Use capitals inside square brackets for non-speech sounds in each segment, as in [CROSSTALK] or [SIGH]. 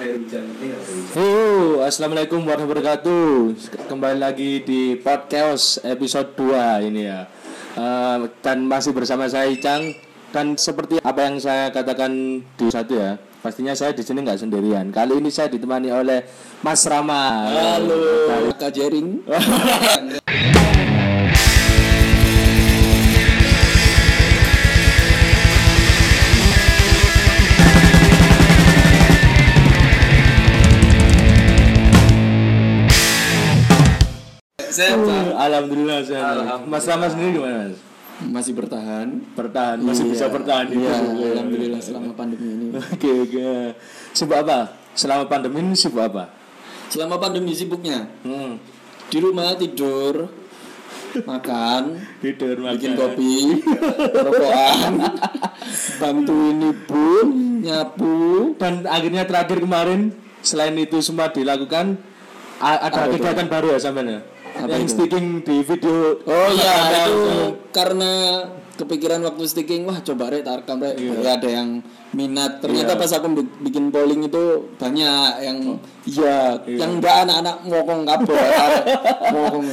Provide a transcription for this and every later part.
air hujan ini air hujan. Halo, assalamualaikum warahmatullahi wabarakatuh. Kembali lagi di podcast episode 2 ini ya. Eh, dan masih bersama saya Icang dan seperti apa yang saya katakan di satu ya. Pastinya saya di sini nggak sendirian. Kali ini saya ditemani oleh Mas Rama. Halo, Dari- Kak Jering. [LAUGHS] Sehat, Pak. Alhamdulillah sehat. Alhamdulillah. Mas Rama sendiri gimana Mas? Masih bertahan. Bertahan, masih Iya, bisa bertahan. Iya, alhamdulillah selama pandemi ini. [LAUGHS] Oke, oke. Sibuk apa? Selama pandemi ini sibuk apa? Selama pandemi sibuknya Hmm. di rumah tidur, makan, Tidur bikin makan. kopi, rokokan, bantuin ibu, nyapu. dan akhirnya terakhir kemarin selain itu semua dilakukan a- ada kegiatan baru ya sampean ya Apa yang itu? sticking di video Oh iya, itu karena kepikiran waktu sticking, wah coba rek tar rekam rek. Ya, ada yang minat. Ternyata Iya. pas aku bi- bikin polling itu banyak yang iya, yang enggak anak-anak ngokong kabel. [LAUGHS] ngokong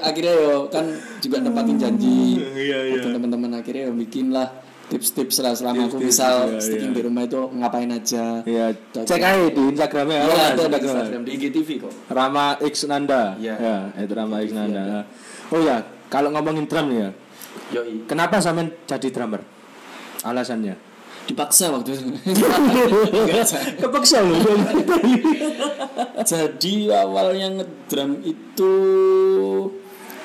akhirnya yo kan juga nempatin janji iya. Waktu teman-teman akhirnya yo bikin lah tips-tips lah selama aku Tips-tips, misal iya, sticking iya. di rumah itu ngapain aja. Ya cek aja di instagramnya. Iya, apa, ada di Instagram? Di IGTV kok. Rama X Nanda. Iya. ya itu Rama X Nanda. oh ya kalau ngomongin drum ya. Yoi. Kenapa sampean jadi drummer? Alasannya? Dipaksa waktu itu. [LAUGHS] Kepaksa loh. [LAUGHS] Jadi awalnya ngedrum itu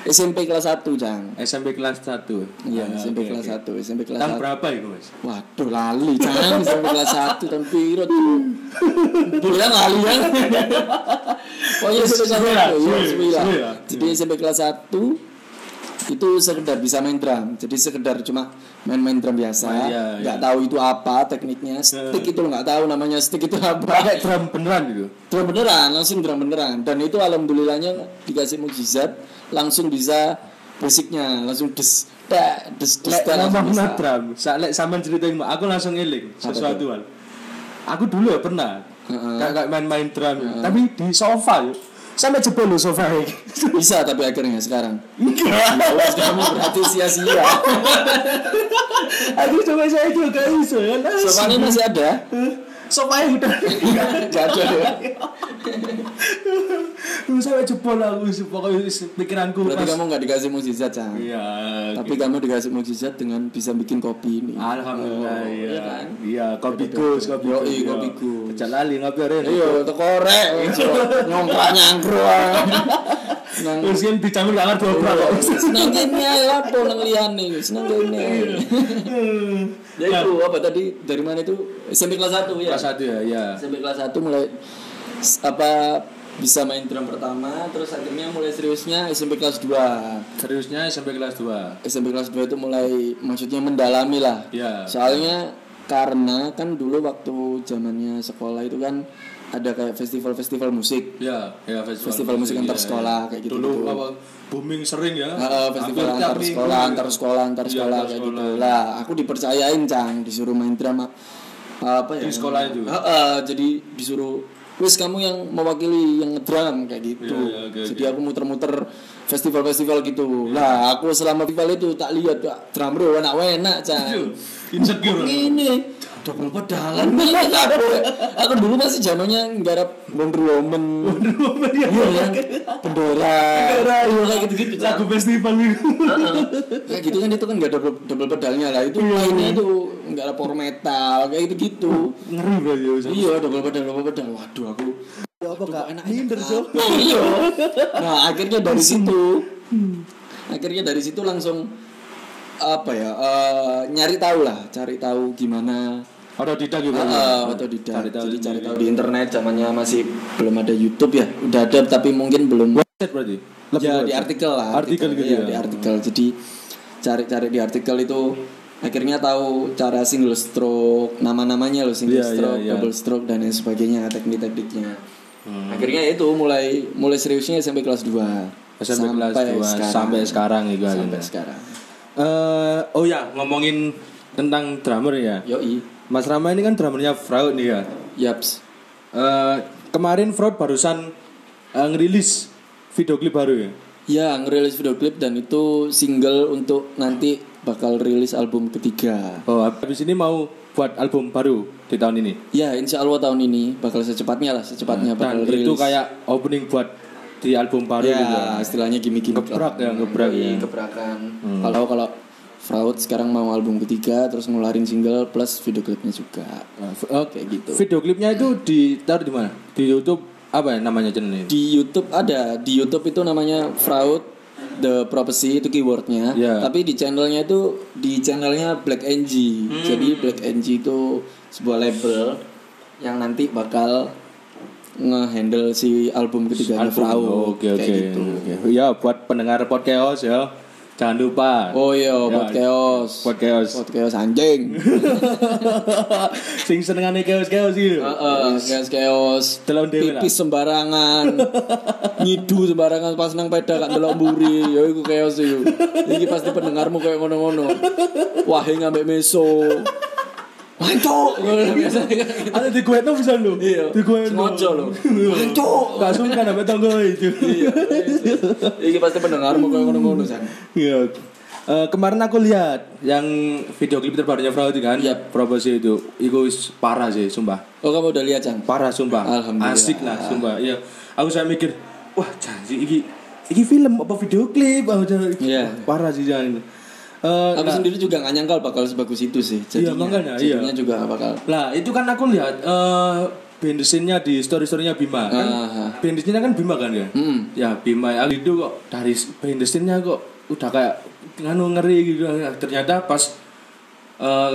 SMP kelas 1 Cang SMP kelas 1 Iya, Ah, SMP oke, kelas oke. 1, SMP kelas tahun 1. berapa itu mas Waduh lali Cang, SMP kelas 1 tahun piro tuh. Bulan lali ya. Pokoknya SMP kelas 1 Sembilan, ya, sembilan, sembilan. sembilan. Jadi SMP kelas 1 itu sekedar bisa main drum. Jadi sekedar cuma main-main drum biasa. Oh, iya, nggak iya. tahu itu apa tekniknya. Stick itu nggak tahu namanya stick itu apa. pakai drum beneran gitu Drum beneran, langsung drum beneran. Dan itu alhamdulillahnya dikasih mukjizat, langsung bisa basicnya, langsung des, dak, des, des, Lek ngomong drum, lek sampean ceritain Mbak, aku langsung ngiling sesuatu. Aku dulu ya pernah kayak kayak main-main drum, tapi di sofa yo. Sampai jebol lo sofa ini. Bisa tapi akhirnya sekarang. Enggak. kamu berarti sia-sia. aku coba saya juga bisa ya. Sofanya masih ada? Sofa yang udah. Gak ada ya. Lu sampai jebol aku pokoknya pikiranku Berarti kamu nggak dikasih mukjizat, Cang. Iya. Tapi kamu dikasih mukjizat dengan bisa bikin kopi ini. Alhamdulillah Oh, iya. kan? Iya, kopi gus, kopi Yoi, gus. kopi iya. gus. Pecah lali ngopi aren. Iya, tekorek, nyongkrak nyangkru. Nang [LAUGHS] Terus kan dicampur kamar dobrak kok. senang kene apa nang liyane, senang kene. Ya itu apa tadi dari mana itu SMP kelas 1 ya. Kelas satu ya, iya. SMP kelas 1 mulai apa bisa main drum pertama terus akhirnya mulai seriusnya SMP kelas 2. Seriusnya sampai kelas 2 SMP kelas 2 itu mulai maksudnya mendalami lah. Iya. Soalnya karena kan dulu waktu zamannya sekolah itu kan ada kayak festival-festival musik. Ya, ya festival, Festival musik antar iya, sekolah, iya. kayak gitu. Dulu apa booming sering ya. Heeh, festival Hampir antar minggu sekolah, ya. antar sekolah, antar Iya, sekolah antar kayak sekolah. gitu. Lah, aku dipercayain Cang, disuruh main drama apa ya? Di sekolah itu? Heeh, jadi disuruh wis kamu yang mewakili yang ngedrum kayak gitu. Iya, iya, oke, jadi aku muter-muter festival-festival gitu. Lah, aku selama festival itu tak lihat Pak, drum bro enak-enak Cang. Insecure. Ini double pedalan [LAUGHS] aku, aku dulu masih zamannya nggarap Wonder Woman. Wonder Woman ya. Iya, bendera. Bendera, iya. kayak gitu-gitu. Cang. Lagu festival itu. kayak gitu kan itu kan nggak double double pedalnya lah itu mainnya itu nggak ada power metal kayak gitu gitu Ngeri berarti ya. iya double pedal double pedal waduh aku Apa kak? enak Minder, oh, iya [LAUGHS] nah akhirnya dari situ akhirnya dari situ langsung apa ya eh, nyari tahu lah cari tahu gimana Otodidak gitu. Ah, otodidak. Cari tahu Jadi cari tahu di internet zamannya masih belum ada YouTube ya. Udah ada tapi mungkin belum Website berarti. Lebih ya di website. artikel lah Artikel gitu Iya, ya. di artikel jadi cari-cari di artikel itu akhirnya tahu cara single stroke nama-namanya loh single Iya, iya, stroke iya. double stroke dan lain sebagainya teknik-tekniknya Hmm. akhirnya itu mulai mulai seriusnya SMP kelas 2 SMP kelas 2 sampai sekarang itu sampai akhirnya. sekarang Eh, oh ya, ngomongin tentang drummer ya. yoi Mas Rama ini kan drummernya Fraud nih ya. Yaps. Eh, kemarin Fraud barusan eh, ngerilis video klip baru ya. Ya, ngerilis video klip dan itu single untuk nanti bakal rilis album ketiga. Oh, habis ini mau buat album baru di tahun ini. Ya, insya Allah tahun ini bakal secepatnya lah, secepatnya Dan bakal rilis. itu kayak opening buat di album baru ya, gitu. istilahnya gimmick-gimmick Gebrak ya, gebrak Iya, ya. gebrakan. Kalau kalau Fraud sekarang mau album ketiga terus ngeluarin single plus video klipnya juga. Nah, Kayak gitu. Video klipnya itu ditaruh di mana? Di YouTube apa ya namanya channel ini? Di YouTube ada, di YouTube itu namanya Fraud The Prophecy itu keywordnya. Ya. Tapi di channelnya itu di channelnya Black NG. Hmm. Jadi Black NG itu sebuah label yang nanti bakal ngehandle si album ketiganya Album. Fraud. Oh, Oke oke. Gitu. oke. Ya buat pendengar podcast ya. Jangan lupa. Oh iya, buat chaos. Buat chaos. Buat chaos anjing. [LAUGHS] Sing senengane chaos-chaos iki. Heeh, chaos chaos. Delok dhewe. Pipis sembarangan. [LAUGHS] Nyidu sembarangan pas nang peda gak delok mburi. Ya iku chaos iku. Iki pasti pendengarmu kayak ngono-ngono. Wahe ngambek meso. Kan. Ada di gue tuh bisa lu. Iya. Di gue Sengaja lho. Wancuk. Gak suka dapet tonggo itu. Iya. Iki pasti pendengarmu kayak ngono-ngono san. Iya. Eh, kemarin aku lihat yang video klip terbarunya Fraud kan, Yap. proposal itu, itu wis parah sih, sumpah. Oh kamu udah lihat Cang? Parah sumpah. Alhamdulillah. Asik lah sumpah. Iya. Aku saya mikir, wah janji iki iki film apa video klip? Aku jangan- Iya. Parah sih jangan. Eh, Aku nah, sendiri juga gak nyangkal bakal sebagus itu sih. Iya, Jadinya, makanya, iya. jadinya juga bakal. Lah itu kan aku lihat eh behind the scene-nya di story-storynya Bima kan. Scene-nya kan Bima kan ya. Hmm. Ya Bima aku itu kok dari scene-nya kok udah kayak nganu ngeri gitu. Ternyata pas eh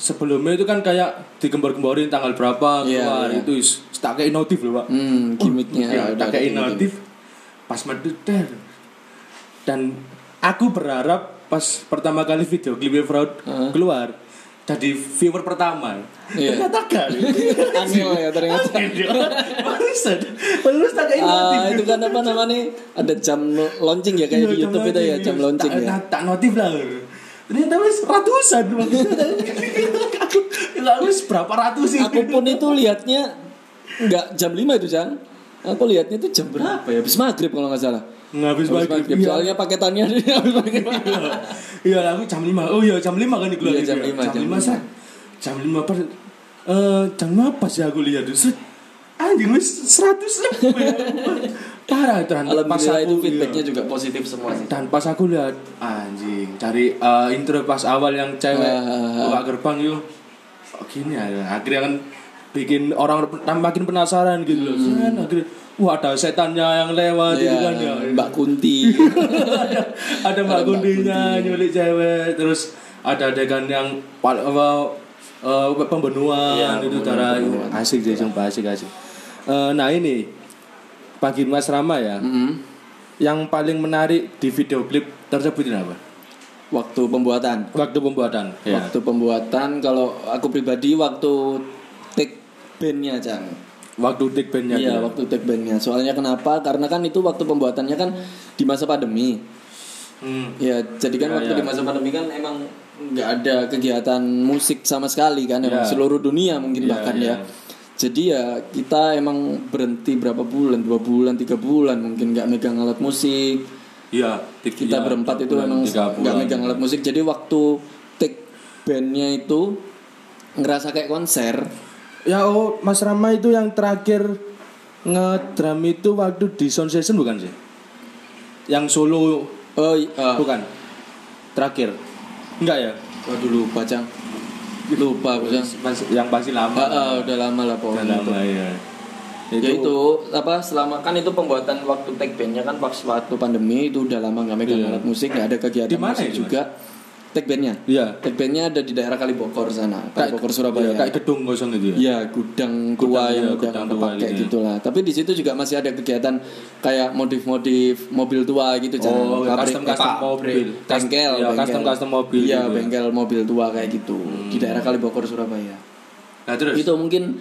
sebelumnya itu kan kayak digembar-gemborin tanggal berapa Iya, keluar iya. itu tak kayak notif loh pak. Hmm, gimmicknya. Ya, udah tak kayak notif pas mendetail. Dan aku berharap pas pertama kali video klipnya Fraud keluar jadi viewer pertama. Iya. Ternyata kan. [LAUGHS] Angel ya ternyata. Barusan, barusan tak kayak. Ah, itu kan apa namanya? Ada jam launching ya kayak Iya, di YouTube itu ya, jam launching ya. Tak, notif lah. Ternyata wis ratusan. [LAUGHS] aku wis berapa ratus sih? Aku pun itu lihatnya nggak jam 5 itu, Jang. Aku lihatnya itu jam berapa ya? Habis maghrib kalau nggak salah. Ngabis Habis maghrib. maghrib. Iya. Soalnya paketannya [LAUGHS] habis maghrib. Iya, aku jam 5. Oh iya, jam 5 kan dikeluarin. Iya, jam ya. lima, Jam jam 5 lima. San. Jam 5 per eh jam 5 pas ya aku lihat set. Anjing wis 100 lebih. Parah pas Alhamdulillah aku itu feedbacknya iya. juga positif semua sih. dan pas aku lihat anjing cari eh, intro pas awal yang cewek Ah, ah, ah. buka gerbang yuk oh, gini ya akhirnya kan bikin orang makin penasaran gitu loh Sen, akhirnya wah ada setannya yang lewat gitu kan ya Hmm. Iya, Mbak Kunti. [LAUGHS] ada, ada mbak Mbak kundinya Kunti. nyulik cewek terus ada adegan yang apa eh, pembunuhan Iya, itu pembunuhan, cara asik sih sumpah asik asik Eh, nah ini pagi Mas Rama ya Mm-mm. yang paling menarik di video klip tersebut ini apa Waktu pembuatan. waktu pembuatan ya Waktu pembuatan kalau aku pribadi waktu bandnya Cang. waktu take bandnya Iya, dia. waktu take bandnya. Soalnya kenapa? Karena kan itu waktu pembuatannya kan di masa pandemi. Hmm. Ya, jadi kan Ya, waktu ya. di masa pandemi kan emang nggak ada kegiatan musik sama sekali kan, emang Ya. seluruh dunia mungkin Ya, bahkan ya. ya. Jadi ya kita emang berhenti berapa bulan, dua bulan, tiga bulan mungkin nggak megang alat musik. Iya, Kita iya, berempat itu bulan, emang nggak megang alat musik. Jadi waktu take bandnya itu ngerasa kayak konser. Ya oh Mas Rama itu yang terakhir ngedrum itu waktu di sound session bukan sih? Yang solo Oh, ah. bukan? Terakhir. Enggak ya? waduh lupa cang. Lupa cang. Mas- yang pasti lama. Ah, ah, udah lama lah Udah pokoknya. lama ya. ya itu apa selama kan itu pembuatan waktu take bandnya kan pas waktu pandemi itu udah lama nggak megang Iya. alat musik nggak ada kegiatan musik itu, juga take bandnya Iya. take bandnya ada di daerah Kalibokor sana Kalibokor Iya, Surabaya kayak gedung kosong gitu ya. Iya gudang tua Gudang, yang iya, udah gudang tua gitu ya. gitulah tapi di situ juga masih ada kegiatan kayak modif-modif mobil tua gitu. Oh, Pabrik- custom-custom eh, mobil. bengkel Iya, bengkel. custom-custom mobil iya gitu ya. bengkel mobil tua kayak gitu di daerah Kalibokor Surabaya Nah, terus itu mungkin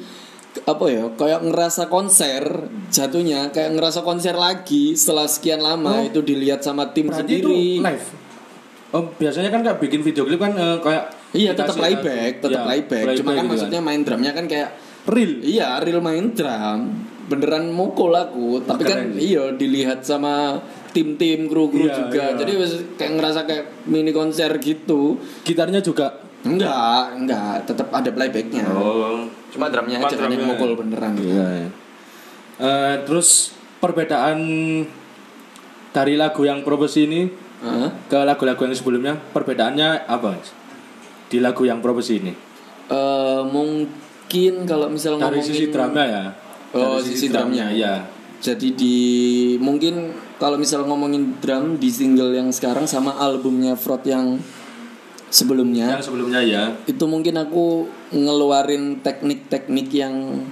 apa ya kayak ngerasa konser jatuhnya kayak ngerasa konser lagi setelah sekian lama Oh. itu dilihat sama tim berarti itu sendiri live. Oh, biasanya kan kayak bikin video klip kan eh, kayak Iya tetap Dikasih playback, tetap Ya, playback. Cuma kan gitu maksudnya main drumnya kan kayak real. iya real main drum. Beneran mukul aku, tapi kan Keren sih. iya dilihat sama tim-tim kru-kru Iya, juga. iya. Jadi wes kayak ngerasa kayak mini konser gitu. Gitarnya juga Enggak, enggak, tetap ada playbacknya. Oh. Cuma drumnya aja kan yang mukul beneran. Iya. iya. Eh, terus perbedaan dari lagu yang propose ini Heeh. ke lagu-lagu yang sebelumnya perbedaannya apa Mas? di lagu yang propose ini Eh, mungkin kalau misal dari ngomongin sisi drama ya Oh, Dari sisi drumnya. ya Jadi di mungkin kalau misal ngomongin drum di single yang sekarang sama albumnya Frot yang sebelumnya yang sebelumnya ya itu mungkin aku ngeluarin teknik-teknik yang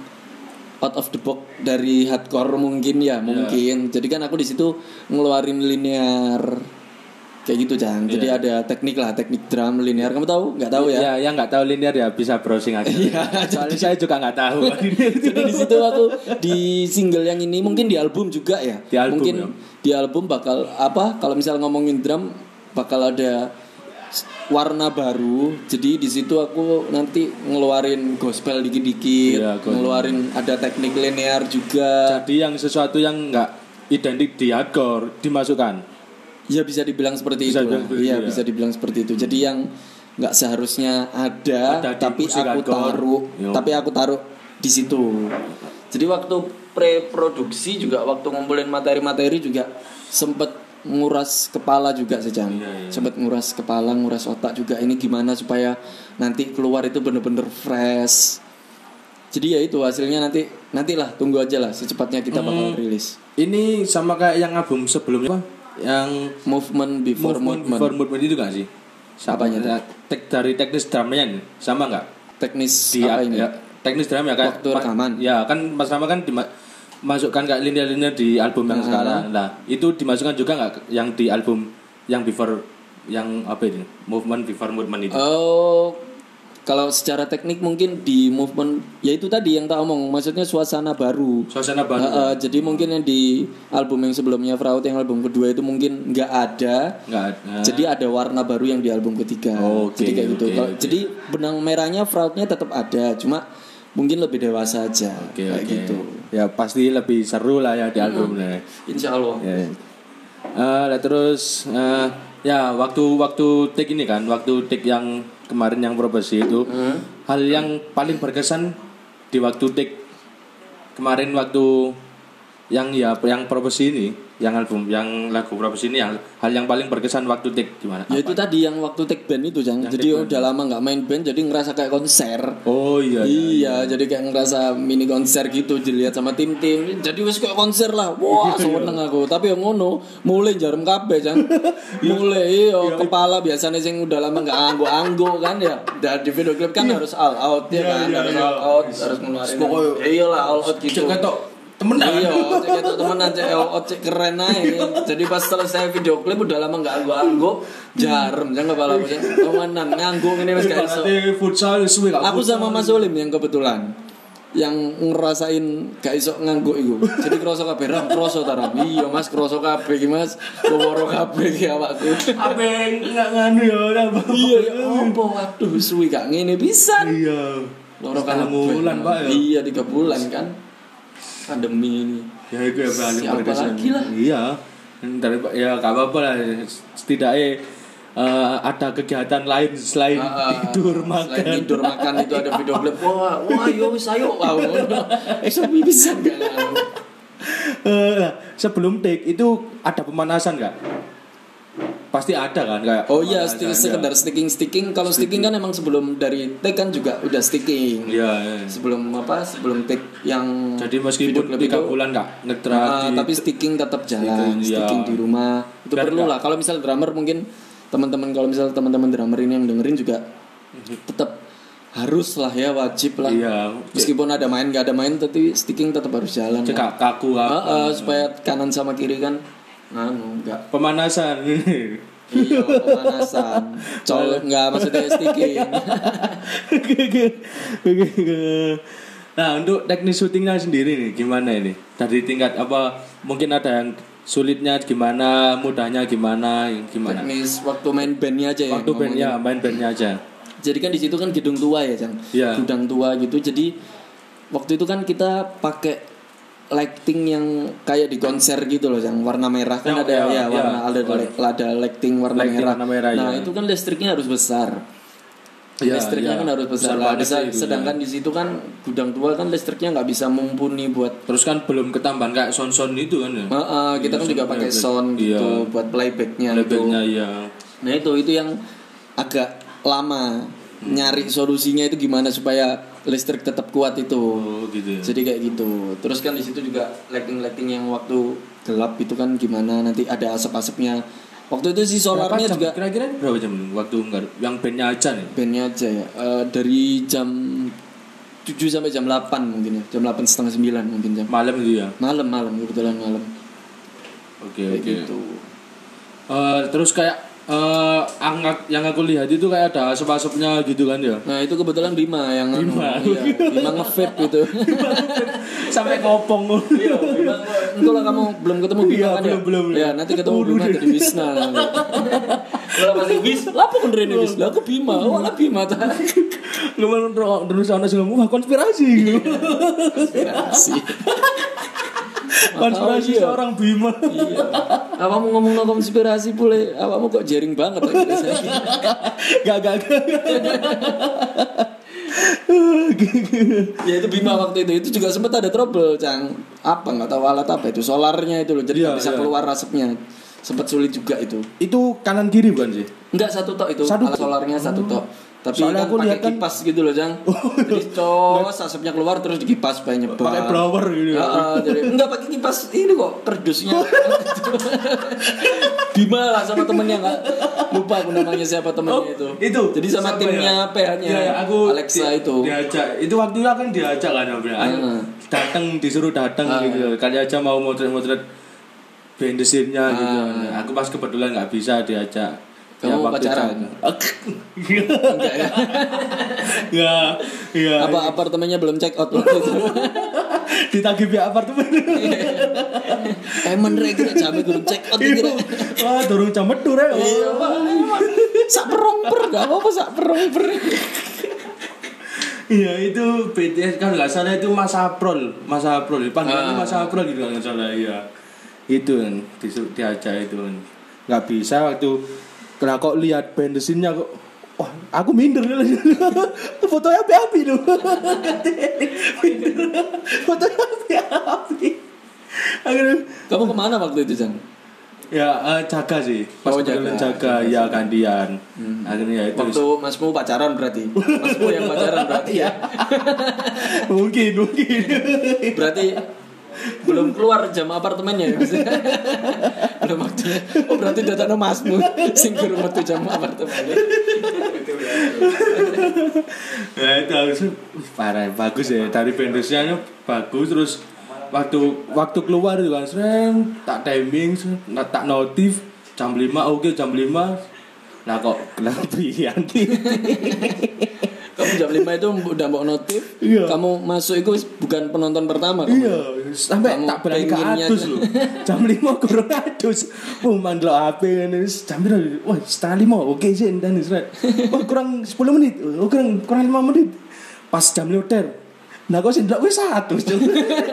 out of the box dari hardcore mungkin ya mungkin. Jadi kan aku di situ ngeluarin linear kayak gitu Jang. Jadi ada teknik lah, teknik drum linear. Kamu tahu? Nggak tahu ya? ya yang nggak tahu linear ya bisa browsing aja Iya, soalnya saya juga nggak tahu [LAUGHS] Jadi di situ aku di single yang ini mungkin di album juga ya. Di album, mungkin ya. di album bakal apa? Kalau misal ngomongin drum bakal ada warna baru. Jadi di situ aku nanti ngeluarin gospel dikit-dikit, Iya, ngeluarin ada teknik linear juga. jadi yang sesuatu yang nggak identik di hardcore dimasukkan Ya bisa dibilang seperti Bisa itu. dibilang seperti Iya, ya. bisa dibilang seperti itu. Jadi yang nggak seharusnya ada, Ada tapi aku taruh, Yo. tapi aku taruh di situ. Jadi waktu pre-produksi juga waktu ngumpulin materi-materi juga sempet nguras kepala juga Jang. Iya, iya. Sempet nguras kepala, nguras otak juga ini gimana supaya nanti keluar itu bener-bener fresh. Jadi ya itu hasilnya nanti nantilah tunggu aja lah secepatnya kita bakal Hmm. rilis. ini sama kayak yang album sebelumnya apa yang Movement before movement, movement. before movement itu gak sih Apanya tuh? tek dari teknis drumnya sama nggak Teknis di apa ini? ya, teknis drum ya kan Waktu rekaman. ya kan Mas Rama kan dimasukkan kayak linear-linear di album yang Ah. sekarang nah itu dimasukkan juga nggak yang di album yang before yang apa ini movement before movement itu Oh, kalau secara teknik mungkin di movement ya itu tadi yang tak omong, maksudnya suasana baru. suasana baru Eh, eh, jadi mungkin yang di album yang sebelumnya Fraud yang album kedua itu mungkin nggak ada. nggak ada. Jadi ada warna baru yang di album ketiga. Oh, Oke, jadi kayak gitu. Kalau- oke. Jadi benang merahnya Fraudnya tetap ada, cuma mungkin lebih dewasa aja Oke, kayak oke. gitu. ya pasti lebih seru lah ya di albumnya Insya Allah. ya Eh, lah terus eh, ya waktu waktu take ini kan waktu take yang kemarin yang proposisi itu Hmm. hal yang paling berkesan di waktu take kemarin waktu yang ya yang proposisi ini yang album yang lagu proposisi ini yang hal yang paling berkesan waktu take gimana Ya itu tadi yang waktu take band itu, Jang. Jadi udah lama nggak main band, jadi ngerasa kayak konser. oh iya, iya. Iya, jadi kayak ngerasa mini konser gitu dilihat sama tim-tim. Jadi wis kayak konser lah. Wah, [LAUGHS] seneng aku. Tapi yang ngono, mulai jarum kabeh, Jang. [LAUGHS] mulai iya, kepala biasanya sing udah lama nggak anggo-anggo kan ya. Dan di video klip kan harus all out ya kan, iya, harus iya. all out, harus ngeluarin. Pokoknya- Iya lah all out gitu. Ketok temenan Iya, cek itu temenan cek all out cek keren aja. Jadi pas selesai video klip udah lama nggak anggo-anggo, jarum jangan kepala aku Jang. temenan nganggo ini gak iso. Berarti futsal suwe gak Aku sama Mas Olim yang kebetulan yang ngerasain gak iso nganggo iku. Jadi kroso kabeh ram, kroso ta ram. Iya Mas kroso kabeh iki Mas. Woro kabeh iki awakku. apa yang nggak nganu ya apa Iya ya opo waduh suwi gak ngene pisan. iya Loro kabeh. bulan, Pak, ya? Iya 3 bulan kan. Pandemi ini. ya itu ya paling Siapa lagi lah. iya dari ya gak apa-apa lah setidaknya eh, ada kegiatan lain selain Ah, ah. tidur Selain makan tidur makan itu ada video klip. [LAUGHS] Wah, wah yo wis ayo. Wah, ngono. Eh nganu. Eh, sebelum take itu ada pemanasan nggak pasti ada kan kayak Oh iya, ya. sekedar sticking sticking. Kalau sticking kan emang sebelum dari take kan juga udah sticking. Iya, iya. Sebelum apa? Sebelum take yang jadi meskipun klip tiga bulan nggak ngedra ah, di- tapi sticking tetap jalan, Itu, sticking di rumah. Itu Biar perlu lah. Kalau misal drummer mungkin teman-teman kalau misal teman-teman drummer ini yang dengerin juga tetap harus lah ya wajib lah. iya Meskipun ada main gak ada main tapi sticking tetap harus jalan. lah. cekak kaku Ah, apa ah, supaya kanan sama kiri kan anu enggak pemanasan [LAUGHS] Iya, pemanasan. Col enggak maksudnya [LAUGHS] sticking. nah untuk teknis syutingnya sendiri nih gimana ini dari tingkat apa mungkin ada yang sulitnya gimana mudahnya gimana gimana Teknis waktu main bandnya aja ya. waktu band ngomongin. ya main bandnya aja Jadi kan di situ kan gedung tua ya, Cang. Iya. Gudang tua gitu. Jadi waktu itu kan kita pakai lighting yang kayak di konser gitu loh, Cang. Warna merah kan Ya, ada ya, ya, ya. warna ada Warna- ada lighting warna Lighting merah. warna merah, nah, ya. itu kan listriknya harus besar. Iya, listriknya iya. kan harus besar, Besar lah. Bisa- itu, sedangkan di situ kan gudang tua kan listriknya nggak bisa mumpuni buat Terus kan belum ketambahan kayak sound-sound itu kan ya. Uh, uh, kita kan juga pakai playback. sound gitu Iya. buat playbacknya itu. Playbacknya ya. Nah itu itu yang agak lama nyari solusinya itu gimana supaya listrik tetap kuat itu. Oh gitu ya. Jadi kayak gitu. Terus kan di situ juga lighting-lighting yang waktu gelap itu kan gimana nanti ada asap-asapnya. Waktu itu sih Berapa solarnya jam? juga kira-kira berapa jam waktu enggak yang bandnya aja nih? bandnya aja ya. Eh, dari jam 7 sampai jam 8 mungkin ya. Jam 8 setengah 9 mungkin jam. Malam itu ya. Malam malam kebetulan malam. Oke Kayak oke. gitu. Eh, terus kayak eh angkat yang aku lihat itu kayak ada asap-asapnya gitu kan ya. Nah itu kebetulan Bima yang anu, [LAUGHS] Bima. iya, Bima nge-vape gitu. Sampai kopong. Iya, Bima. Kalau kamu belum ketemu Bima Iya, kan belum, ya? belum, belum. Ya, nanti ketemu Bima di Wisna. Kalau masih Wis, lapo kon rene Wis? Lah aku Bima, oh lah Bima ta. Ngomong terus ana sing ngomong "Wah, konspirasi. Konspirasi. konspirasi iya. seorang Bima. Iya. Apa mau ngomong no konspirasi pule? Apa mau kok jaring banget saya. gak gak gak. Ya itu Bima waktu itu itu juga sempat ada trouble, Cang. Apa nggak tahu alat apa itu, solarnya itu loh. Jadi Iya, bisa iya. keluar asapnya. Sempat sulit juga itu. Itu kanan kiri bukan sih? Enggak satu tok itu Satu alat solarnya satu tok. Tapi Soalnya kan aku pakai lihat kan- kipas gitu loh, Jang. [LAUGHS] Jadi cos asapnya keluar terus dikipas supaya nyebar. Pakai blower gitu ya. Heeh, jadi [LAUGHS] enggak pakai kipas ini kok kerdusnya. [LAUGHS] Bima lah sama temennya enggak lupa aku namanya siapa temennya itu. Oh, itu. Jadi sama Siapa timnya ya? PH-nya Ya, aku Alexa di- itu. diajak. Itu waktu itu kan diajak kan ya. Ah. Datang disuruh datang Ah. gitu. Kali aja mau motret-motret bendesinnya gitu. Ah. Aku pas kebetulan nggak bisa diajak. Kamu waktu pacaran? [LAUGHS] Enggak ya. Ya, ya. Apa apartemennya belum check out waktu [LAUGHS] itu? Ditagih pihak apartemen. [LAUGHS] Emang rek kira jamnya belum check out kira. Wah, dorong jam metu rek. Iya, Pak. Sak peromper, gak apa-apa sak peromper. Iya itu BTS kan nggak salah itu Mas April, Mas April, panggilannya Ah. Mas April gitu kan nggak salah iya. Itu kan diajak itu kan. Nggak bisa waktu kena kok lihat bendesinnya kok Wah, aku minder [LAUGHS] Fotonya api-api loh. [LAUGHS] Fotonya api-api. Akhirnya Kamu ke mana waktu itu, Jang? ya eh, jaga sih. Pas Oh, jaga. jaga, ya gantian. Akhirnya ya itu Waktu masmu pacaran berarti. [LAUGHS] Masmu yang pacaran berarti ya. mungkin mungkin. Berarti belum keluar jam apartemennya ya [LAUGHS] belum waktunya. Oh berarti datang masmu sing kurang metu jam apartemennya. Ya itu harus parah bagus ya. Dari pendusnya bagus terus waktu waktu keluar itu kan sering tak timing tak notif jam 5 oke jam 5 nah kok kelebihan [LAUGHS] kamu jam 5 itu udah mau notif Iya. kamu masuk itu bukan penonton pertama kamu. iya sampai Kamu tak berani ke atus loh. Jam 5 kurang atus. Oh mandel HP ini jam berapa? Wah setengah lima. Oke sih dan wah kurang 10 menit. Oh kurang kurang 5 menit. Pas jam liter nah kok ndak wis satu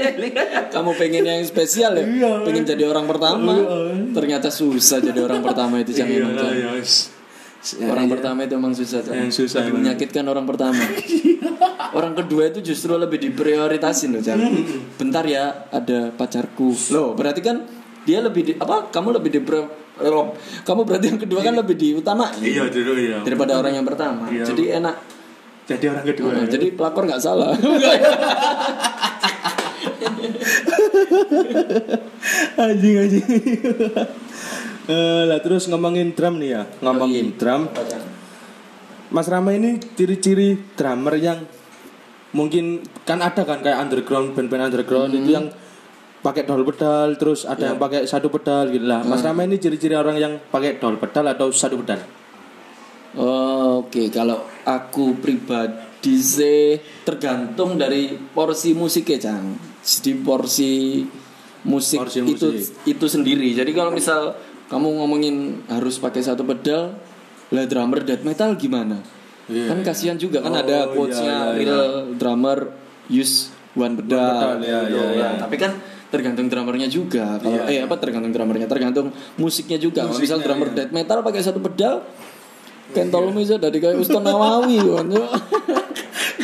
[LAUGHS] kamu pengen yang spesial ya? Iya. pengen jadi orang pertama? Iya. ternyata susah jadi orang pertama itu Cang, Iya, iya. Orang Iya. pertama itu emang susah. Yang susah, Lebih menyakitkan orang pertama [LAUGHS] Orang kedua itu justru lebih diprioritasin loh Cang Bentar ya ada pacarku Loh berarti kan dia lebih di, apa kamu lebih di kamu berarti yang kedua kan lebih diutamain Iya, dulu iya. daripada orang yang pertama Iya. jadi enak Jadi orang kedua. Nah, ya. jadi pelakor nggak salah [LAUGHS] [LAUGHS] anjing anjing. Eh, lah terus ngomongin drum nih ya. Ngomongin drum. Mas Rama ini ciri-ciri drummer yang mungkin kan ada kan kayak underground band-band underground itu yang pakai double pedal terus ada yang pakai satu pedal gitu lah. Mas Rama ini ciri-ciri orang yang pakai double pedal atau satu pedal. Oh, Oke, kalau aku pribadi sih tergantung dari porsi musiknya, Cang. Jadi porsi musik Porsi itu musik. itu sendiri. Jadi kalau misal kamu ngomongin harus pakai satu pedal, lah drummer death metal gimana? Iya, kan iya. kasihan juga kan Oh, ada iya, quotesnya iya, real drummer use one pedal, pedal, iya, gitu. iya, iya. Nah, tapi kan tergantung drummernya juga kalau eh apa tergantung drummernya tergantung musiknya juga kalau misal Musiknya, drummer iya. death metal pakai satu pedal Kentol bisa dari kayak Uston Nawawi [LAUGHS]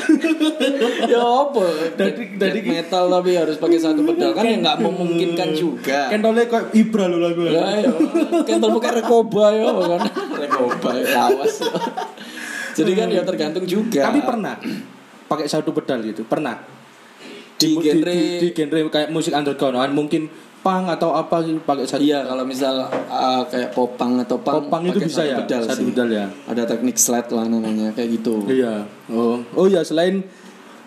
[LAUGHS] ya apa Dari- dari- metal tapi harus pakai satu pedal kan ya nggak memungkinkan juga Kentolnya kayak Ibra lo lagu Ya, ya. Kentol pakai rekoba ya kan. [LAUGHS] Rekoba ya, lawas. Jadi kan ya tergantung juga. Tapi pernah pakai satu pedal gitu, pernah. di mu- genre di, di genre kayak musik underground kan mungkin punk atau apa gitu pakai satu Iya kalau misal uh, kayak popang atau pang Popang itu bisa ya? pedal Satu pedal ya? Ada teknik slide lah namanya kayak gitu. Iya. Oh, oh ya selain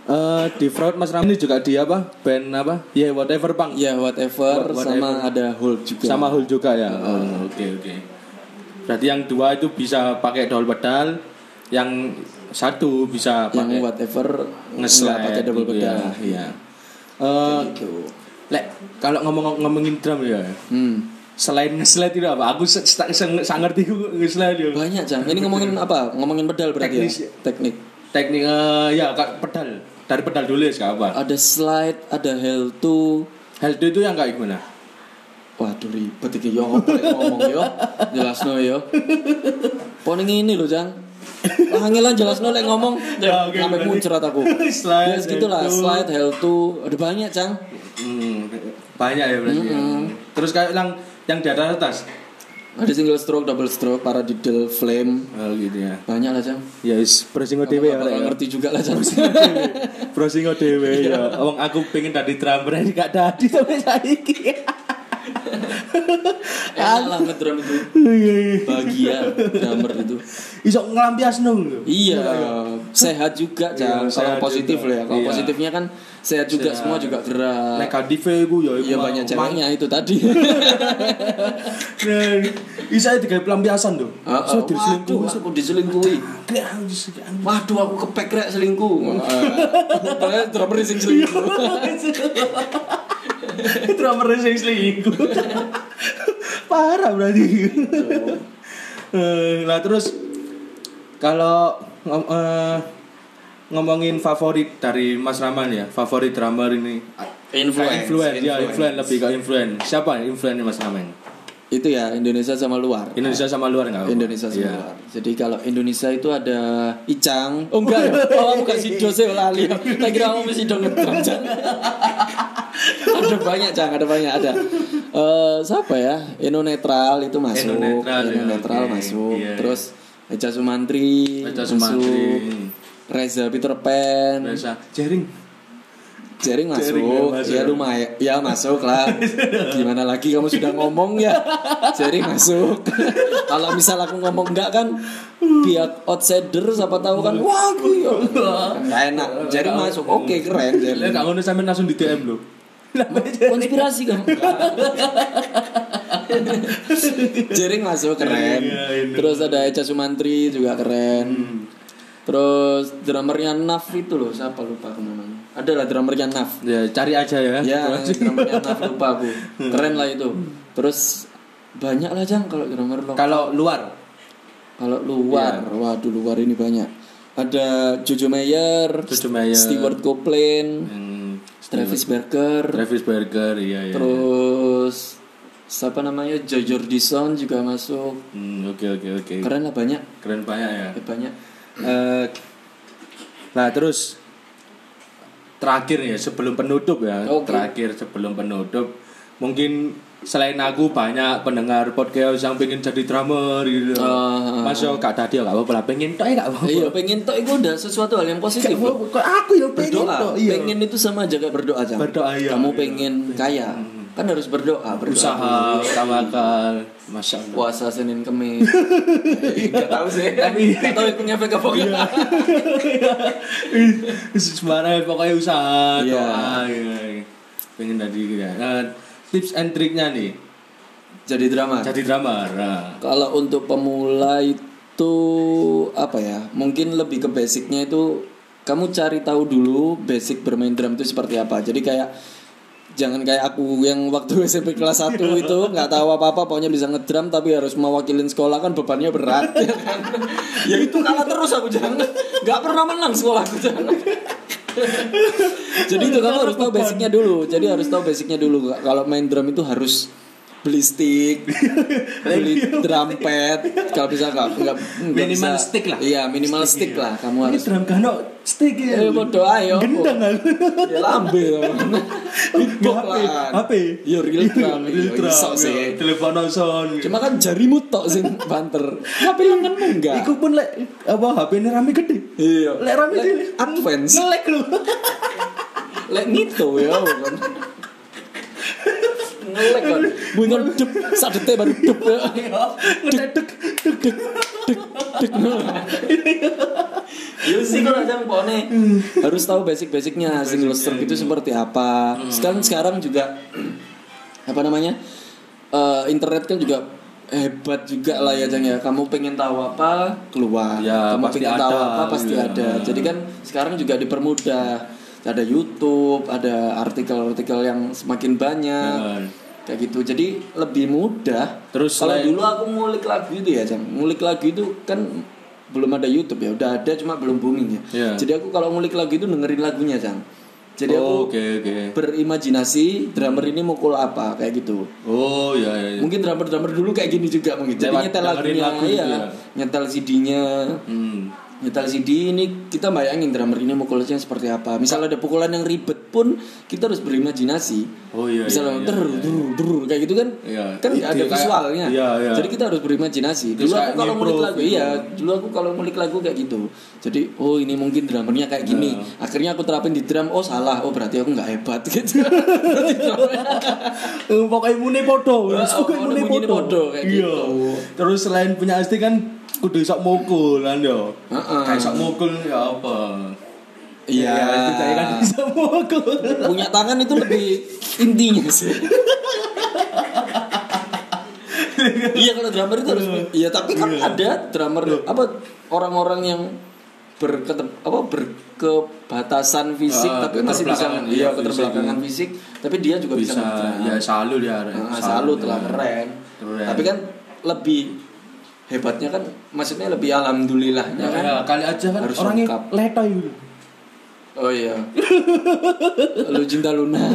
eh, di Fraud Mas Ram ini juga di apa? Band apa? Ya whatever punk. Ya whatever, Wha- sama whatever. ada hold juga. Sama Hul juga ya. Oh, oke oke. Berarti yang dua itu bisa pakai double pedal, yang satu bisa yang pakai whatever nge-slide nggak pakai double gitu pedal. ya. Iya. Eh, Gitu. Lek kalau ngomong ngomongin drum ya, Hmm. selain nge-slide itu apa? Aku sangat ngerti nge-slide ya. Banyak Cang. Ini ngomongin apa? Ngomongin pedal berarti Teknis ya. ya. Teknik. Teknik eh, ya kak pedal. Dari pedal dulu ya apa? Ada slide, ada held to, Held itu yang kayak gimana? Waduh ribet iki yo yang ngomong yo. Jelasno [LAUGHS] yo. Poning ini loh, Jang. Pangelan jelasno lek ngomong. Ya, oke, sampai berarti- muncrat aku. [LAUGHS] Slide, Ya segitulah, held to. slide, held to, ada banyak, Jang. Hmm, banyak ya berarti. ya. Terus kayak yang yang di atas atas. Ada single stroke, double stroke, paradiddle, flame. Oh gitu ya. Banyak lah, Jang. Ya is browsing ya. Rek, ya. ngerti juga lah, Jang. Browsing ODW ya. Wong aku pengen tadi drummer [LAUGHS] gak dadi sampai saiki. [LAUGHS] Enak lah ngedrum itu. Bahagia drummer itu. Iso ngelampiasno lho. Iya, sehat juga. Iya, sehat Kalau positif loh ya. Kalau Iya. positifnya kan sehat juga, Sehat. semua juga gerak. Negatifnya iku ya iku Iya banyak ceweknya itu tadi. Nah, itu kayak pelampiasan tuh. Ah, So ah, diselingkuh. aku diselingkuhi. Waduh, aku kepek rek selingkuh. Padahal drummer sing selingkuh. [LAUGHS] Drummer sing selingkuh. [LAUGHS] Parah berarti. Eh, Lah terus kalau ngom- eh, ngomongin favorit dari Mas Raman ya, favorit drummer ini. Influence, influence, ya, influence. influence lebih ke influence. Siapa influence Mas Raman? Itu ya Indonesia sama luar. Indonesia sama luar enggak? Indonesia sama Iya. luar. Jadi kalau Indonesia itu ada Icang. Oh enggak ya? [LAUGHS] Oh bukan si Jose lali. Tak kira kamu mesti dong [LAUGHS] ada banyak Cang, ada banyak ada. Eh siapa ya? Eno Netral itu masuk. Eno Netral, ya, Netral oke. masuk. Iya, iya. Terus Eca Sumantri Eca masuk. Sumantri. Reza Peter Pan. Biasa jaring. Jaring masuk, Jaring ya, masuk. ya lumayan, ya masuk lah. Gimana lagi kamu sudah ngomong ya, jaring masuk. Kalau misal aku ngomong enggak kan, pihak outsider siapa tahu kan, wah aku ya, nggak enak. Jaring masuk, oke keren jaring. gak ngono sampe langsung di DM lho. Konspirasi kamu. jaring masuk keren. Iya, ini. Terus ada Eca Sumantri juga keren. Terus drummernya Naf itu loh, siapa lupa aku namanya. Ada lah drummernya Naf. Ya cari aja ya. Ya, drummernya Naf lupa aku. [LAUGHS] Keren lah itu. Terus banyak lah Jang kalau drummer lokal. Kalau luar Kalau luar, Iya. waduh luar ini banyak. Ada Jojo Mayer, Jojo Mayer. Stewart Copeland, Hmm, Travis Barker, Travis Barker iya iya. terus siapa namanya Joy Jordison juga masuk. Hmm, oke oke oke. Keren lah banyak, Keren banyak ya. eh, banyak. Eh, nah terus terakhir ya sebelum penutup ya Oke. terakhir sebelum penutup. Mungkin selain aku banyak pendengar podcast yang pengen jadi drummer gitu. Ah, masuk gak tadi gak apa-apa pengen toh gak apa-apa. Iya, pengen tok itu udah sesuatu hal yang positif. Kok aku ya pengen toh iya. Pengen itu sama aja kayak berdoa Jang. Berdoa, iya. kamu pengen kaya. Kan harus berdoa berdoa usaha tawakal masya Allah. Puasa senin kemis. [LAUGHS] Nggak tahu sih. Tapi- nggak tahu nyampe ke pokoknya Sembarang pokoknya usaha Iya. doa gitu. pengen tadi gitu ya. Nah, tips and triknya nih. Jadi drama? Jadi drummer nah. kalau untuk pemula itu apa ya mungkin lebih ke basicnya itu kamu cari tahu dulu basic bermain drum itu seperti apa. Jadi kayak jangan kayak aku yang waktu SMP kelas 1 itu nggak tahu apa-apa pokoknya bisa ngedram tapi harus mewakilin sekolah kan bebannya berat ya [LAUGHS] kan ya itu kalah terus aku jangan nggak pernah menang sekolahku jangan [LAUGHS] jadi itu kamu harus tahu basicnya dulu jadi harus tahu basicnya dulu kalau main drum itu harus beli stick, [LAUGHS] beli drum pad, kalau bisa nggak nggak Minimal bisa- stick lah. Iya minimal stick, lah, kamu Ini harus. drum kano stick ya. Eh, bodoh ayo. Gendang aku. Ya lambe HP, lah. HP. Ya real drum. Real Ya, drum, iso ya. sih. Telepon son. Cuma kan jarimu tok sing banter. Tapi lenganmu enggak. Iku pun lek apa HP ini rame gede. Iya. Lek rame Lek cilik. advance. Ngelek lu. Lek ngito ya kan. Ngelek kan. Bunyi dep sadete baru dep. Ngedek Dek dek dek dek. Ya sih kalau ada pokoknya harus tahu basic-basicnya single stroke itu seperti apa. Sekarang sekarang juga apa namanya? eh, internet kan juga hebat juga lah ya Jang ya. Kamu pengen tahu apa keluar. Ya, Kamu pengen tahu ada, apa pasti iya. ada. Jadi kan sekarang juga dipermudah. Ada YouTube, ada artikel-artikel yang semakin banyak. Benar. Kayak gitu. Jadi lebih mudah. Terus kalau dulu aku ngulik lagu itu ya, Jang. Ngulik lagu itu kan belum ada YouTube ya. Udah ada cuma belum booming ya. Iya. Jadi aku kalau ngulik lagu itu dengerin lagunya, Jang. Jadi Oh, aku Oke oke. berimajinasi drummer ini mukul apa kayak gitu. Oh ya ya. ya. Mungkin drummer-drummer dulu kayak gini juga mungkin. Jadi Lewat nyetel lagunya, lagu gitu ya. nyetel CD-nya. Hmm. Nyetel CD ini kita bayangin drummer ini mukulnya seperti apa. Misal ada pukulan yang ribet pun kita harus berimajinasi. Oh iya. Misalnya iya, der, iya, iya. der, der, kayak gitu kan Iya. kan nggak ada visualnya. iya, iya. Jadi kita harus berimajinasi. Terus Dulu aku kalau ngulik lagu gitu. iya, dulu aku kalau ngulik lagu kayak gitu. Jadi oh ini mungkin drummernya kayak gini. Iya. Akhirnya aku terapin di drum. Oh salah. Oh berarti aku nggak hebat [LAUGHS] gitu. [LAUGHS] Pokoknya imune podo. Ya, Pokoknya imune podo. kayak Iya. gitu. Terus selain punya asti kan kudu iso mukul kan yo. Heeh. Kayak iso mukul ya apa? Iya. Ya, kita kan bisa mukul. punya tangan itu lebih intinya sih. iya kalau drummer itu harus iya tapi kan ada drummer apa orang-orang yang berketem apa berkebatasan fisik Ah, tapi masih bisa iya iya, keterbelakangan fisik tapi dia juga bisa, Bisa ya selalu dia. Nah, selalu telah keren. Keren. tapi kan lebih hebatnya kan maksudnya lebih alhamdulillahnya Ya, kan ya, kali aja kan Harus orangnya lengkap. letoy oh iya lu cinta Luna [LAUGHS]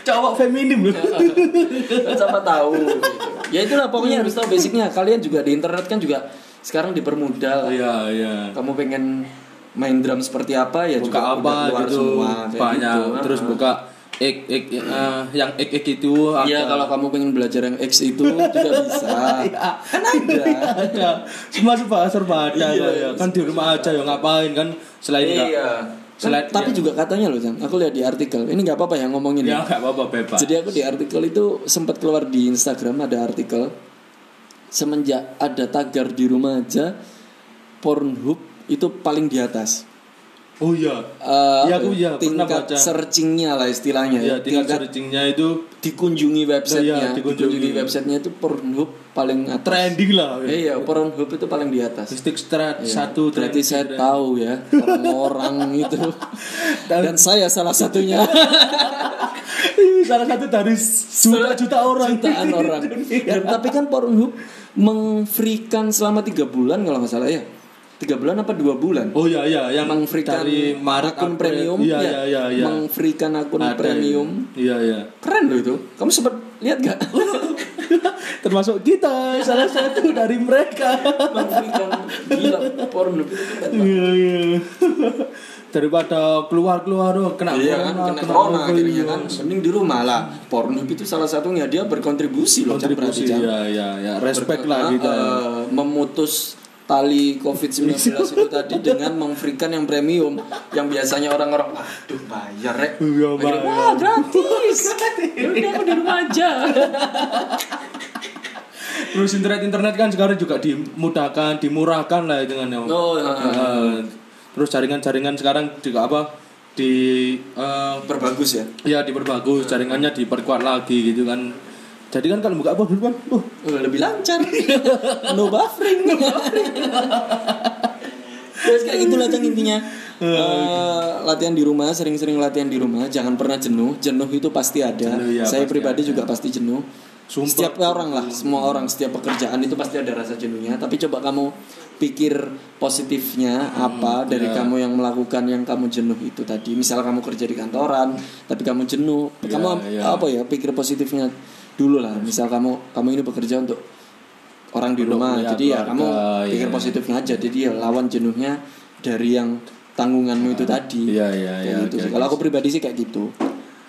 Cowok feminim loh. kan sama tahu gitu. [LAUGHS] ya itulah pokoknya harus tahu basicnya kalian juga di internet kan juga sekarang dipermudah lah. Iya, iya. kamu pengen main drum seperti apa ya buka juga udah apa keluar gitu semua, banyak gitu. terus buka ek ek eh, yang ek ek itu Iya kalau kamu pengen belajar yang X itu juga [LAUGHS] bisa. Kan ada. Ada. Semua serba serba ada Iya, ya. kan di rumah aja ya ngapain kan? Selain iya. Selain- Kan, tapi iya. juga katanya loh Jang. Aku lihat di artikel. Ini nggak apa-apa ya ngomongin ya ya. nggak apa-apa bebas. Jadi aku di artikel itu sempat keluar di Instagram ada artikel. Semenjak ada tagar di rumah aja Pornhub itu paling di atas. Oh iya Iya, apa aku ya, iya, pernah tingkat baca. searchingnya lah istilahnya ya ya. tingkat Tingkat searchingnya itu dikunjungi websitenya, Iya, dikunjungi. dikunjungi websitenya itu Pornhub paling atas. trending lah Eh, Iya, Pornhub itu paling di atas. stick strat Iya. satu Berarti saya trending. tahu ya orang-orang [LAUGHS] itu dan saya salah satunya [LAUGHS] salah satu dari juta-juta orang jutaan orang. Dan, [LAUGHS] tapi kan Pornhub mengfreekan selama tiga bulan kalau nggak salah ya. Tiga bulan apa dua bulan? oh iya iya yang mengfreekan dari Maret akun April. premium iya ya. iya iya iya Mengfreekan akun Ada, premium. iya iya Keren loh itu. Kamu sempat lihat gak? [LAUGHS] termasuk kita salah satu dari mereka mengfreekan gila. Pak. Iya iya. Daripada keluar keluar oh, kena Iya kan, kena corona COVID, akhirnya kan. Mending di rumah lah. Pornhub itu salah satunya dia berkontribusi loh. Kontribusi Jam. ya ya ya respect lah kita. eh, memutus tali COVID-19 itu tadi dengan memfreekan yang premium yang biasanya orang-orang aduh bayar rek. Iya, Akhirnya, bayar. wah gratis. Udah aku di rumah aja. Terus internet internet kan sekarang juga dimudahkan, dimurahkan lah dengan yang. oh eh, Eh, terus jaringan-jaringan sekarang juga apa di eh, berbagus ya? Ya diperbagus. Jaringannya diperkuat lagi gitu kan. Jadi kan kalau buka apa dulu kan, Oh, lebih lancar [LAUGHS] no buffering terus kayak gitulah Cang, intinya [LAUGHS] Eh, latihan di rumah, sering-sering latihan di rumah, jangan pernah jenuh. Jenuh itu pasti ada. Jenuh, ya, Saya pasti pribadi ada. juga pasti jenuh. Sumpah. Setiap orang lah, semua orang, setiap pekerjaan itu pasti ada rasa jenuhnya. Tapi coba kamu pikir positifnya apa dari ya. kamu yang melakukan yang kamu jenuh itu tadi. Misal kamu kerja di kantoran, tapi kamu jenuh, Ya, kamu ya. apa ya? Pikir positifnya dulu lah. Misal kamu kamu ini bekerja untuk orang di rumah, ya, jadi ya kamu keluarga, pikir ya. positifnya aja. Jadi ya lawan jenuhnya dari yang tanggunganmu itu tadi. Iya, iya, iya, gitu oke. Kalau aku pribadi sih kayak gitu.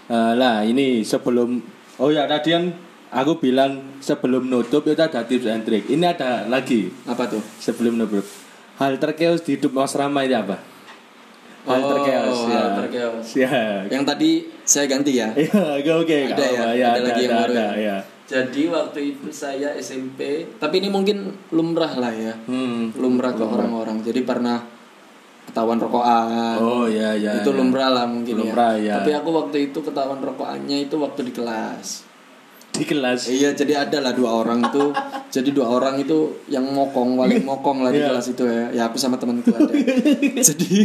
Eh, lah ini sebelum oh ya tadi kan aku bilang sebelum nutup itu ada tips and trick. Ini ada lagi Apa tuh? sebelum nutup. Hal terkeos di hidup Mas Rama itu apa? Oh, terkeos ya. hal terkeos. Ya. Yang tadi saya ganti ya. Iya, oke oke. Ada ya? apa-apa. Ada lagi yang ada, baru ada, ya? ya. Jadi waktu itu saya SMP, tapi ini mungkin lumrah lah ya. Hmm. Lumrah ke orang-orang. Jadi pernah ketahuan rokokan. Oh ya ya. itu ya. lumrah lah mungkin Lumrah, ya. ya. Tapi aku waktu itu ketahuan rokokannya itu waktu di kelas. Di kelas. Iya, jadi ada lah dua orang itu. jadi dua orang itu yang mokong, paling mokong lah di Iya. kelas itu ya. Ya aku sama temanku ada. [LAUGHS] jadi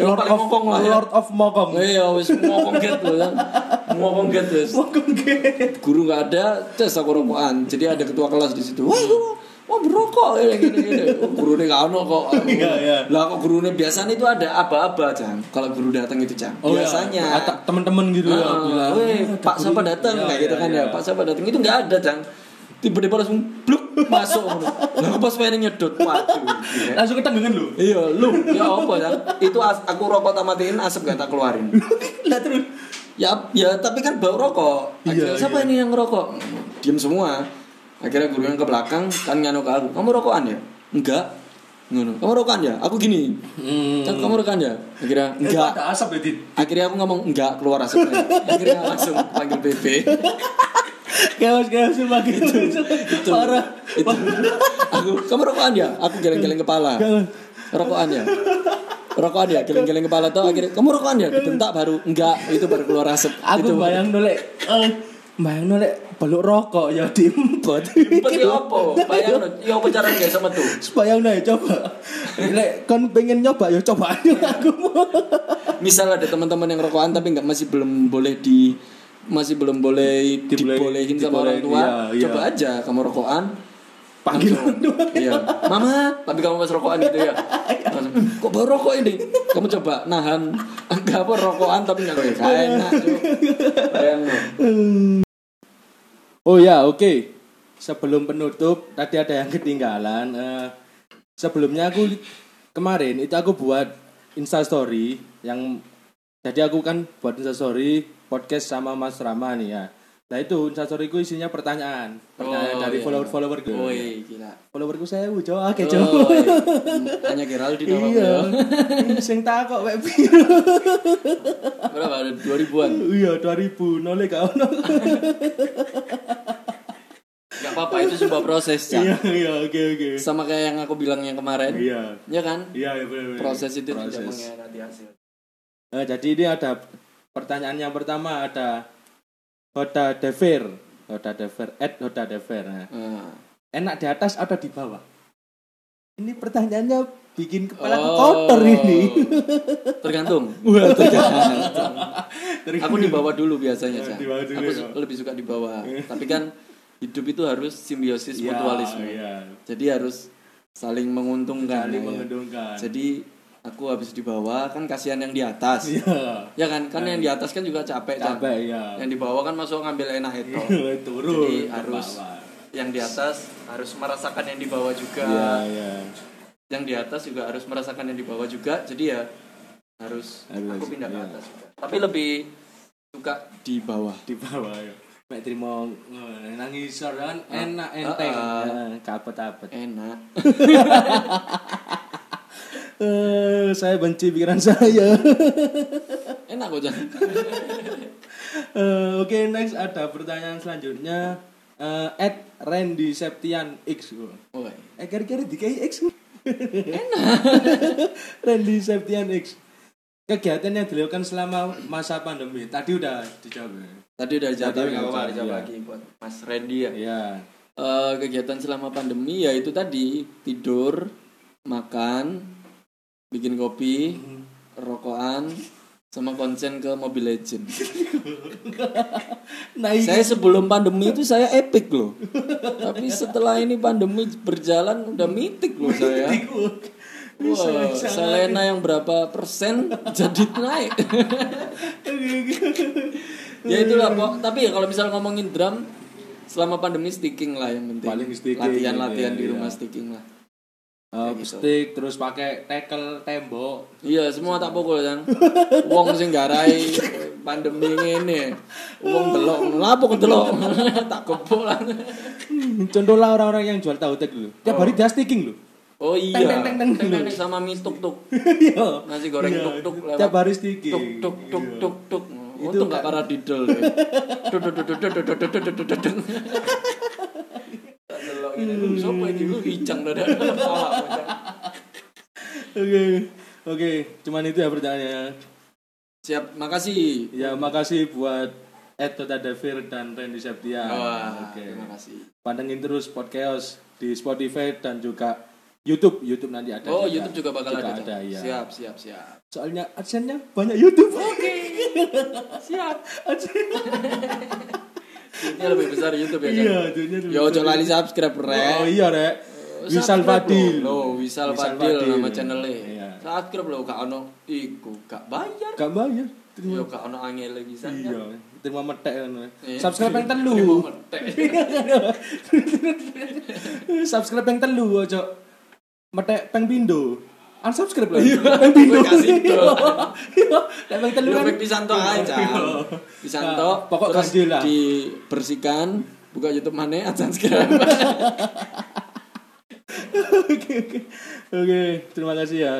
Lord of mokong lah ya. Lord of Mokong. Iya, wis ngomong get loh kan. Ngomong get wis. Mokong get. Guru nggak ada, tes aku rokokan. Jadi ada ketua kelas di situ. Wah, guru, mau berokok gini gini gini. Oh, guru ini nggak ono kok. [LAUGHS] Iya, iya. Lah kok guru ini biasanya itu ada aba-aba jang. Kalau guru datang itu jang. Oh, ya. biasanya. Ata- teman-teman gitu ya bilang. "Weh, "Eh, ada Pak siapa guru." datang Iya, kayak gitu iya, kan iya. ya. Pak siapa datang itu nggak ada jang. Tiba-tiba langsung bluk masuk. Lah aku pas pengen nyedot. Gila. Langsung ketanggungan lu. Iya, lu ya apa ya? Itu aku rokok tak matiin, asap gak tak keluarin. [LAUGHS] Lah terus. Ya, ya tapi kan bau rokok. Iya, siapa iya. ini yang ngerokok? Diam semua. Akhirnya guru yang ke belakang kan nganu ke aku. Kamu rokokan ya? Enggak. Ngono. Kamu rokokan ya? Aku gini. Hmm. "Cak, Kamu rokokan ya? Akhirnya Itu enggak. ada asap ya. Akhirnya aku ngomong enggak keluar asapnya. Akhirnya langsung panggil PP. Chaos chaos cuma gitu. itu Parah. itu aku kamu rokokan ya aku geleng-geleng kepala rokokan ya rokokan ya geleng-geleng kepala tuh akhirnya kamu rokokan ya dibentak baru enggak itu baru keluar asap Aku itu bayang nolek eh bayang nolek beluk rokok ya diempot. Seperti apa? Bayang ya apa caranya guys sama tuh? Bayang nih coba. Lek kon pengen nyoba ya coba [LAUGHS] aja aku. Misal ada teman-teman yang rokokan tapi nggak masih belum boleh di masih belum boleh Diboleh- dibolehin sama orang tua, iya, iya. coba aja kamu rokokan Panggil langsung. Iya. Mama, tapi kamu pas rokokan gitu ya. [LAUGHS] Langsung, Kok baru rokok ini? Kamu coba nahan [LAUGHS] enggak apa rokokan tapi enggak kayak enak, Cuk. Oh ya, oke. Sebelum penutup, tadi ada yang ketinggalan. Eh, sebelumnya aku kemarin itu aku buat Insta story yang jadi aku kan buat Insta story podcast sama Mas Rama nih ya. Nah itu Insta storyku isinya pertanyaan, pertanyaan Oh, dari iya. follower-follower gue. Woi, gila. Followerku saya coba oke Oh, coba. iya. Hanya Geraldine apa Iya. ya? Sing takok wek Berapa? Ada 2000-an. Iya, 2000 nolek gak ono. Gak apa-apa itu sebuah proses, Cak. Iya, iya, oke oke. Sama kayak yang aku bilang yang kemarin. Iya. Ya kan? Iya, iya benar. Proses itu tidak Proses. mengkhianati hasil. Eh, jadi ini ada pertanyaan yang pertama ada Hoda Dever, Hoda Dever, Ed Hoda Dever. Nah, Nah. enak di atas atau di bawah? Ini pertanyaannya bikin kepala Oh. kotor ini. [LAUGHS] Tergantung. Wah, Tergantung. [LAUGHS] Aku di bawah dulu biasanya, Cak. Aku ya. lebih suka di bawah. [LAUGHS] Tapi kan hidup itu harus simbiosis Iya, mutualisme. iya. Jadi harus saling menguntungkan. Saling ya. menguntungkan. Jadi aku habis di bawah kan kasihan yang di atas. Iya. Ya kan? Kan yang di atas kan juga capek. Capek ya. Yang di bawah kan masuk ngambil enak itu. [LAUGHS] Turun. Jadi harus bawah. yang di atas harus merasakan yang di bawah juga. Iya, iya. Yang di atas juga harus merasakan yang di bawah juga. Jadi ya harus, Harus, aku pindah ke iya. atas juga. Tapi lebih suka di bawah. Di bawah ya. Mek terima nangis kan enak enteng. Heeh, kapet-kapet. Enak. Eh, saya benci pikiran [LAUGHS] saya. Enak kok Jan. [LAUGHS] Eh, Oke, next ada pertanyaan selanjutnya. Eh, Ed Randy Septian X. Woi. Eh, kira-kira di X. Enak. [LAUGHS] Randy Septian X. Kegiatan yang dilakukan selama masa pandemi. Tadi udah dijawab. ya? Tadi udah dijawab Tadi nggak apa-apa dijawab, iya. lagi buat Mas Randy ya. Iya. Eh, kegiatan selama pandemi ya itu tadi tidur, makan, bikin kopi, rokokan sama konsen ke Mobile Legend. [LAUGHS] Nah, ini Saya sebelum pandemi itu saya epic loh. Tapi setelah ini pandemi berjalan udah mitik loh saya. Wah, Selena yang berapa persen [LAUGHS] jadi naik. ya itulah Pok. Tapi ya kalau misal ngomongin drum selama pandemi sticking lah yang penting. Paling sticking, Latihan-latihan iya, di iya. rumah sticking lah. Uh, stick terus pakai tackle tembok. Iya, semua tak pukul kan. Wong sing garai pandemi ngene. Wong delok, lapo kok delok. [LAUGHS] tak gobok lah. Contohlah orang-orang yang jual tahu tek dulu. Tiap hari dia sticking loh. Oh iya. Teng, teng, teng, teng. Teng, teng, sama mie tuk tuk. [LAUGHS] Iya. Nasi goreng Iya. tuk tuk lewat. Tiap hari sticking. Tuk tuk tuk Iya. tuk tuk. Itu Untung gak kan- para didol deh hmm. sopo iki lu hijang dada [LAUGHS] oke oke cuman itu ya pertanyaannya siap makasih ya makasih buat Eto Tadavir dan Randy Septia. Oh, Oke. Terima kasih. Pantengin terus podcast di Spotify dan juga YouTube, YouTube nanti ada. Oh, juga. YouTube juga bakal juga ada. ada ya. Siap, siap, siap. Soalnya adsennya banyak YouTube. Oke. Okay. [LAUGHS] siap. Adsense. [LAUGHS] Ini lebih besar YouTube ya kan? Iya, duitnya lebih Ya ojo lali subscribe rek. Oh iya, Rek. Wisal Subscribe Fadil. lo. Lo, Wisal, Wisal Fadil, Fadil. nama channelnya. Iya. Subscribe lo gak ono iku gak bayar. Gak bayar. Yo gak ono angel bisa Iya, terima metek kan. Iya. Subscribe yang telu. [LAUGHS] Subscribe yang telu ojo. Metek peng pindo unsubscribe lagi. Iya. Yang bingung. Iya, iya. Lempeng telu kan. Lempeng pisan tok ae, Pisan tok. Pokok gede lah. Dibersihkan, buka YouTube mana unsubscribe. [LAUGHS] Oke, oke. Oke, terima kasih ya.